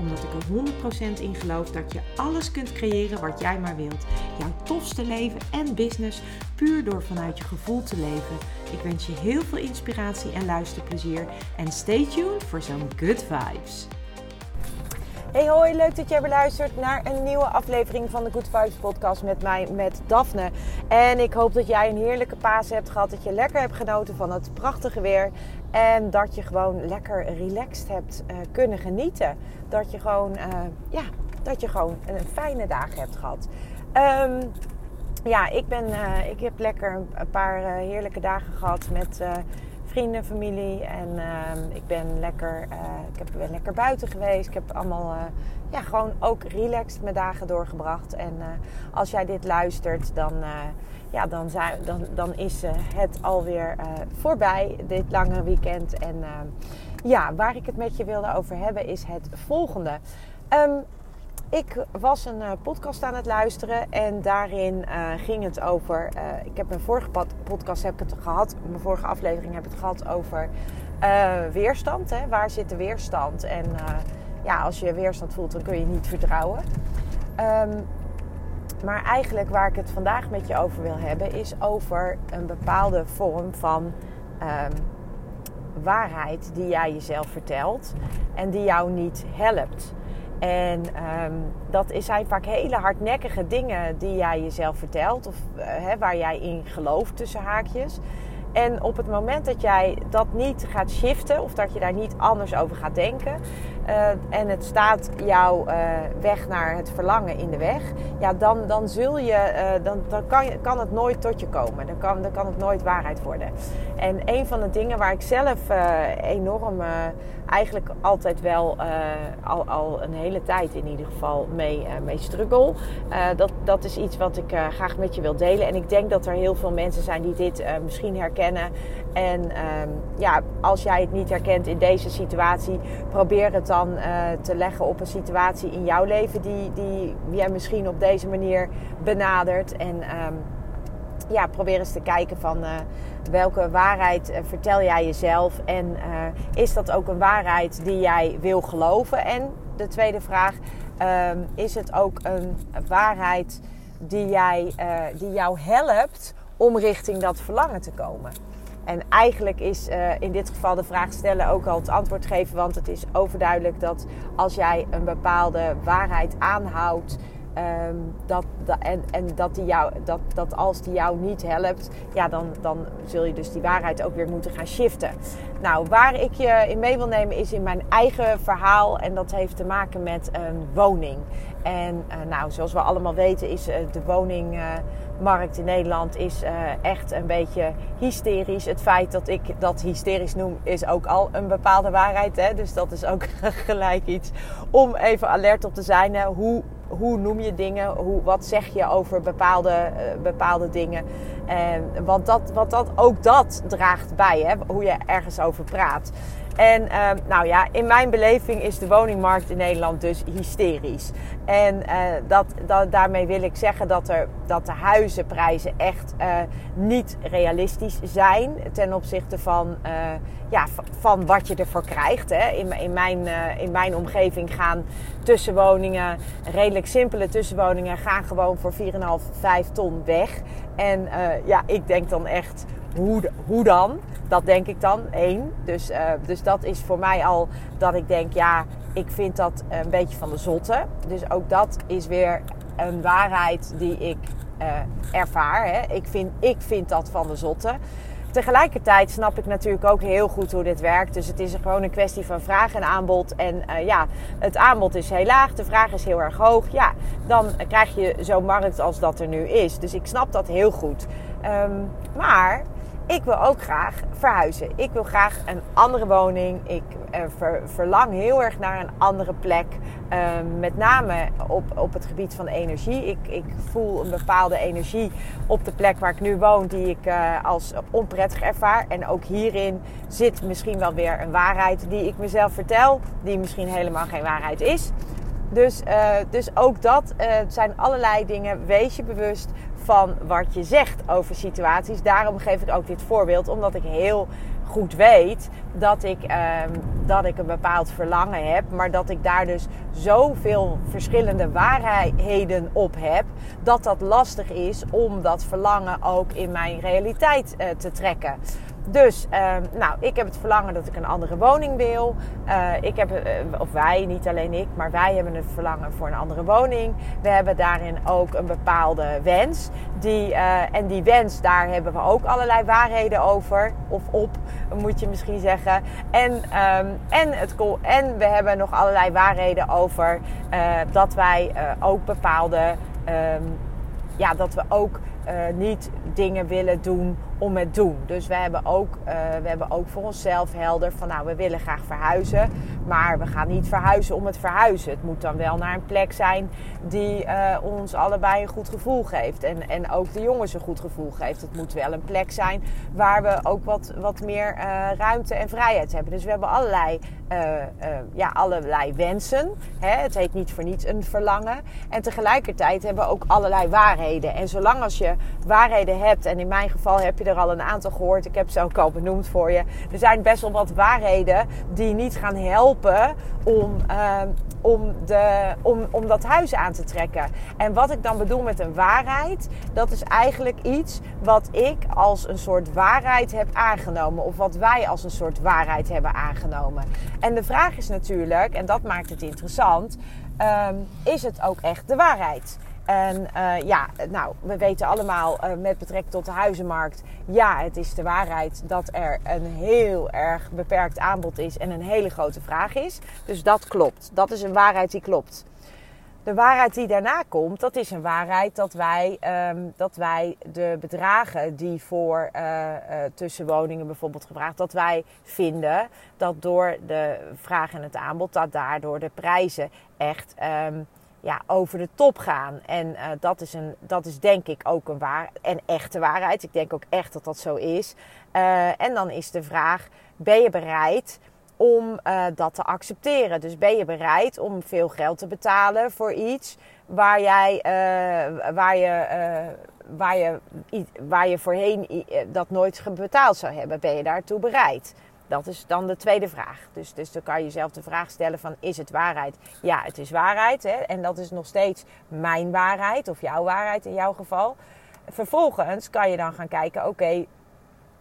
Omdat ik er 100% in geloof dat je alles kunt creëren wat jij maar wilt. Jouw tofste leven en business puur door vanuit je gevoel te leven. Ik wens je heel veel inspiratie en luisterplezier. En stay tuned voor zo'n good vibes. Hey hoi, leuk dat je hebt luistert naar een nieuwe aflevering van de Good Vibes podcast met mij, met Daphne. En ik hoop dat jij een heerlijke paas hebt gehad, dat je lekker hebt genoten van het prachtige weer. En dat je gewoon lekker relaxed hebt uh, kunnen genieten. Dat je gewoon, uh, ja, dat je gewoon een fijne dag hebt gehad. Um, ja, ik, ben, uh, ik heb lekker een paar heerlijke dagen gehad met vrienden, familie. En uh, ik ben lekker, uh, ik heb, ben lekker buiten geweest. Ik heb allemaal, uh, ja, gewoon ook relaxed mijn dagen doorgebracht. En als jij dit luistert, dan, ja, dan, zijn, dan, dan is het alweer voorbij, dit lange weekend. En ja, waar ik het met je wilde over hebben is het volgende. Um, ik was een uh, podcast aan het luisteren en daarin uh, ging het over. Uh, ik heb mijn vorige podcast heb het gehad, mijn vorige aflevering heb ik het gehad over weerstand. Hè? Waar zit de weerstand? En ja, als je weerstand voelt, dan kun je niet vertrouwen. Um, maar eigenlijk waar ik het vandaag met je over wil hebben, is over een bepaalde vorm van um, waarheid die jij jezelf vertelt en die jou niet helpt. En um, dat zijn vaak hele hardnekkige dingen die jij jezelf vertelt, of uh, hè, waar jij in gelooft tussen haakjes. En op het moment dat jij dat niet gaat shiften, of dat je daar niet anders over gaat denken, uh, en het staat jouw uh, weg naar het verlangen in de weg, ja, dan, dan, zul je, dan, dan kan, kan het nooit tot je komen. Dan kan, dan kan het nooit waarheid worden. En een van de dingen waar ik zelf enorm eigenlijk altijd wel al, al een hele tijd in ieder geval mee, mee struggle, dat, dat is iets wat ik graag met je wil delen. En ik denk dat er heel veel mensen zijn die dit misschien herkennen. En um, ja, als jij het niet herkent in deze situatie, probeer het dan uh, te leggen op een situatie in jouw leven die, die jij misschien op deze manier benadert. En um, ja, probeer eens te kijken van uh, welke waarheid uh, vertel jij jezelf en is dat ook een waarheid die jij wil geloven? En de tweede vraag, um, is het ook een waarheid die, jij, die jou helpt om richting dat verlangen te komen? En eigenlijk is in dit geval de vraag stellen ook al het antwoord geven. Want het is overduidelijk dat als jij een bepaalde waarheid aanhoudt. Um, dat, en, en dat, die dat, dat als die jou niet helpt, ja, dan, dan zul je dus die waarheid ook weer moeten gaan shiften. Nou, waar ik je in mee wil nemen is in mijn eigen verhaal. En dat heeft te maken met een woning. En uh, nou, zoals we allemaal weten is uh, de woning markt in Nederland is uh, echt een beetje hysterisch. Het feit dat ik dat hysterisch noem is ook al een bepaalde waarheid. Hè? Dus dat is ook gelijk iets om even alert op te zijn. Hoe, hoe noem je dingen? Hoe, wat zeg je over bepaalde, uh, bepaalde dingen? Uh, want dat, wat dat, ook dat draagt bij, hè? hoe je ergens over praat. En uh, nou ja, in mijn beleving is de woningmarkt in Nederland dus hysterisch. En uh, dat, dat, daarmee wil ik zeggen dat, er, dat de huizenprijzen echt uh, niet realistisch zijn ten opzichte van, ja, van wat je ervoor krijgt. Hè. In, in, mijn, in mijn omgeving gaan tussenwoningen, redelijk simpele tussenwoningen, gaan gewoon voor 4,5, 5 ton weg. En ja, ik denk dan echt hoe, hoe dan? Dat denk ik dan, één. Dus, uh, dus dat is voor mij al dat ik denk, ja, ik vind dat een beetje van de zotte. Dus ook dat is weer een waarheid die ik uh, ervaar. Hè. Ik, vind, ik vind dat van de zotte. Tegelijkertijd snap ik natuurlijk ook heel goed hoe dit werkt. Dus het is gewoon een kwestie van vraag en aanbod. En uh, ja, het aanbod is heel laag, de vraag is heel erg hoog. Ja, dan krijg je zo'n markt als dat er nu is. Dus ik snap dat heel goed. Um, maar ik wil ook graag verhuizen. Ik wil graag een andere woning. Ik uh, verlang heel erg naar een andere plek. Uh, met name op, op het gebied van energie. Ik, ik voel een bepaalde energie op de plek waar ik nu woon, die ik uh, als onprettig ervaar. En ook hierin zit misschien wel weer een waarheid die ik mezelf vertel, die misschien helemaal geen waarheid is. Dus, dus ook dat zijn allerlei dingen. Wees je bewust van wat je zegt over situaties. Daarom geef ik ook dit voorbeeld, omdat ik heel goed weet dat ik, um, dat ik een bepaald verlangen heb, maar dat ik daar dus zoveel verschillende waarheden op heb, dat dat lastig is om dat verlangen ook in mijn realiteit uh, te trekken. Dus, uh, nou, ik heb het verlangen dat ik een andere woning wil. Uh, ik heb, uh, of wij, niet alleen ik, maar wij hebben het verlangen voor een andere woning. We hebben daarin ook een bepaalde wens. Die, uh, en die wens, daar hebben we ook allerlei waarheden over. Of op, moet je misschien zeggen. En, um, en, het, en we hebben nog allerlei waarheden over dat wij ook bepaalde. Um, ja, dat we ook niet dingen willen doen om het doen. Dus we hebben, ook, uh, we hebben ook voor onszelf helder van nou, we willen graag verhuizen. Maar we gaan niet verhuizen om het verhuizen. Het moet dan wel naar een plek zijn die uh, ons allebei een goed gevoel geeft. En, en ook de jongens een goed gevoel geeft. Het moet wel een plek zijn waar we ook wat, wat meer uh, ruimte en vrijheid hebben. Dus we hebben allerlei, ja, allerlei wensen. Hè? Het heet niet voor niets een verlangen. En tegelijkertijd hebben we ook allerlei waarheden. En zolang als je waarheden hebt, en in mijn geval heb je al een aantal gehoord. Ik heb ze ook al benoemd voor je. Er zijn best wel wat waarheden die niet gaan helpen om, uh, om, de, om, om dat huis aan te trekken. En wat ik dan bedoel met een waarheid, dat is eigenlijk iets wat ik als een soort waarheid heb aangenomen. Of wat wij als een soort waarheid hebben aangenomen. En de vraag is natuurlijk, en dat maakt het interessant, um, is het ook echt de waarheid? En uh, ja, nou, we weten allemaal uh, met betrekking tot de huizenmarkt. Ja, het is de waarheid dat er een heel erg beperkt aanbod is en een hele grote vraag is. Dus dat klopt. Dat is een waarheid die klopt. De waarheid die daarna komt, dat is een waarheid dat wij, um, dat wij de bedragen die voor uh, tussenwoningen bijvoorbeeld gevraagd, dat wij vinden dat door de vraag en het aanbod, dat daardoor de prijzen echt. Um, ja, over de top gaan. En uh, dat, is een, dat is denk ik ook een waar en echte waarheid. Ik denk ook echt dat dat zo is. Uh, en dan is de vraag: ben je bereid om uh, dat te accepteren? Dus ben je bereid om veel geld te betalen voor iets waar jij, waar je, waar je, waar je voorheen dat nooit betaald zou hebben? Ben je daartoe bereid? Dat is dan de tweede vraag. Dus, dus dan kan je jezelf de vraag stellen van is het waarheid? Ja, het is waarheid. Hè? En dat is nog steeds mijn waarheid of jouw waarheid in jouw geval. Vervolgens kan je dan gaan kijken, oké,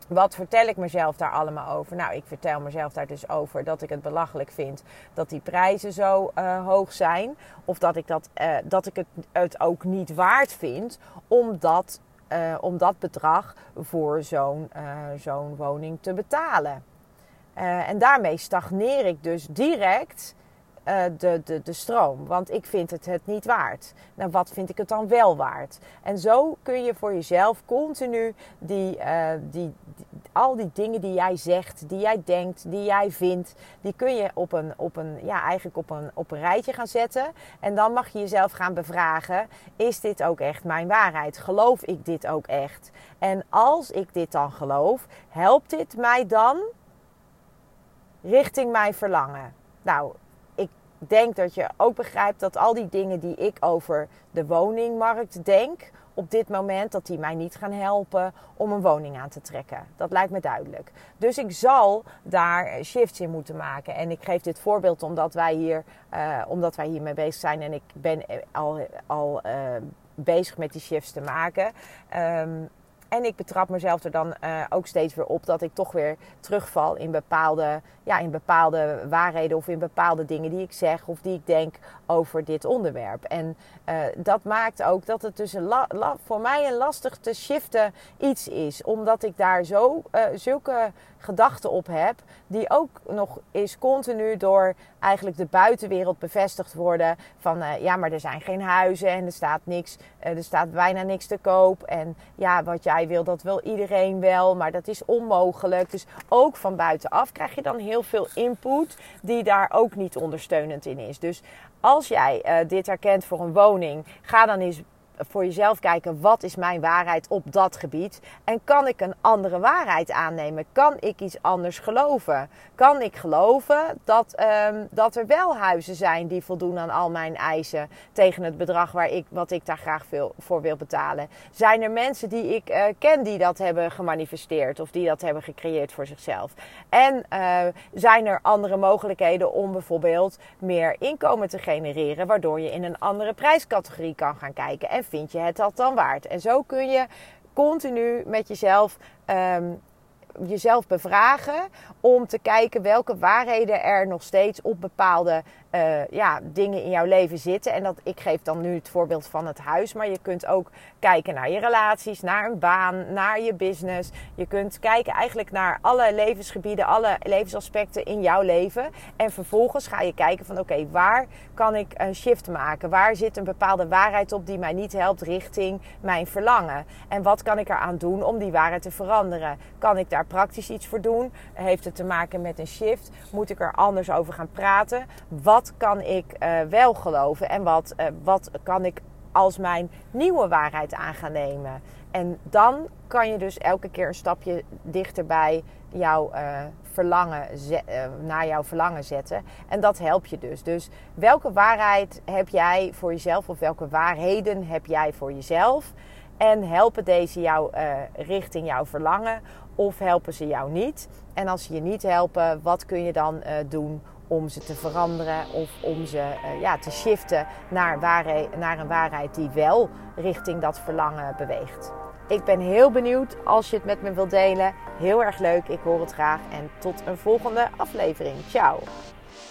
wat vertel ik mezelf daar allemaal over? Nou, ik vertel mezelf daar dus over dat ik het belachelijk vind dat die prijzen zo uh, hoog zijn. Of dat ik, dat, uh, dat ik het, het ook niet waard vind om dat, uh, om dat bedrag voor zo'n zo'n woning te betalen. Uh, en daarmee stagneer ik dus direct uh, de, de, de stroom. Want ik vind het het niet waard. Nou, wat vind ik het dan wel waard? En zo kun je voor jezelf continu die, uh, die, die, al die dingen die jij zegt, die jij denkt, die jij vindt, die kun je op een, op een, ja, eigenlijk op een, op een rijtje gaan zetten. En dan mag je jezelf gaan bevragen: is dit ook echt mijn waarheid? Geloof ik dit ook echt? En als ik dit dan geloof, helpt dit mij dan? Richting mijn verlangen. Nou, ik denk dat je ook begrijpt dat al die dingen die ik over de woningmarkt denk op dit moment, dat die mij niet gaan helpen om een woning aan te trekken. Dat lijkt me duidelijk. Dus ik zal daar shifts in moeten maken. En ik geef dit voorbeeld omdat wij hier, uh, omdat wij hiermee bezig zijn en ik ben al, al uh, bezig met die shifts te maken. Um, en ik betrap mezelf er dan uh, ook steeds weer op dat ik toch weer terugval in bepaalde, ja, in bepaalde waarheden of in bepaalde dingen die ik zeg of die ik denk over dit onderwerp. En uh, dat maakt ook dat het dus een voor mij een lastig te shiften iets is. Omdat ik daar zo, uh, zulke gedachten op heb, die ook nog eens continu door eigenlijk de buitenwereld bevestigd worden. Van ja, maar er zijn geen huizen en er staat niks, er staat bijna niks te koop. En ja, wat jij jij wil, dat wil iedereen wel, maar dat is onmogelijk. Dus ook van buitenaf krijg je dan heel veel input die daar ook niet ondersteunend in is. Dus als jij uh, dit herkent voor een woning, ga dan eens voor jezelf kijken, wat is mijn waarheid op dat gebied? En kan ik een andere waarheid aannemen? Kan ik iets anders geloven? Kan ik geloven dat, um, dat er wel huizen zijn die voldoen aan al mijn eisen tegen het bedrag waar ik, wat ik daar graag voor wil betalen? Zijn er mensen die ik uh, ken die dat hebben gemanifesteerd of die dat hebben gecreëerd voor zichzelf? En uh, zijn er andere mogelijkheden om bijvoorbeeld meer inkomen te genereren, waardoor je in een andere prijscategorie kan gaan kijken? En vind je het dat dan waard? En zo kun je continu met jezelf um, jezelf bevragen om te kijken welke waarheden er nog steeds op bepaalde uh, ja, dingen in jouw leven zitten. En dat, ik geef dan nu het voorbeeld van het huis, maar je kunt ook kijken naar je relaties, naar een baan, naar je business. Je kunt kijken eigenlijk naar alle levensgebieden, alle levensaspecten in jouw leven. En vervolgens ga je kijken van oké, waar kan ik een shift maken? Waar zit een bepaalde waarheid op die mij niet helpt richting mijn verlangen? En wat kan ik eraan doen om die waarheid te veranderen? Kan ik daar praktisch iets voor doen? Heeft het te maken met een shift? Moet ik er anders over gaan praten? Wat wat kan ik uh, wel geloven en wat, uh, wat kan ik als mijn nieuwe waarheid aan gaan nemen. En dan kan je dus elke keer een stapje dichter bij jouw uh, verlangen, naar jouw verlangen zetten. En dat helpt je dus. Dus welke waarheid heb jij voor jezelf of welke waarheden heb jij voor jezelf? En helpen deze jou richting jouw verlangen of helpen ze jou niet? En als ze je niet helpen, wat kun je dan doen om ze te veranderen of om ze uh, ja, te shiften naar, waarheid, naar een waarheid die wel richting dat verlangen beweegt. Ik ben heel benieuwd als je het met me wilt delen. Heel erg leuk, ik hoor het graag. En tot een volgende aflevering. Ciao!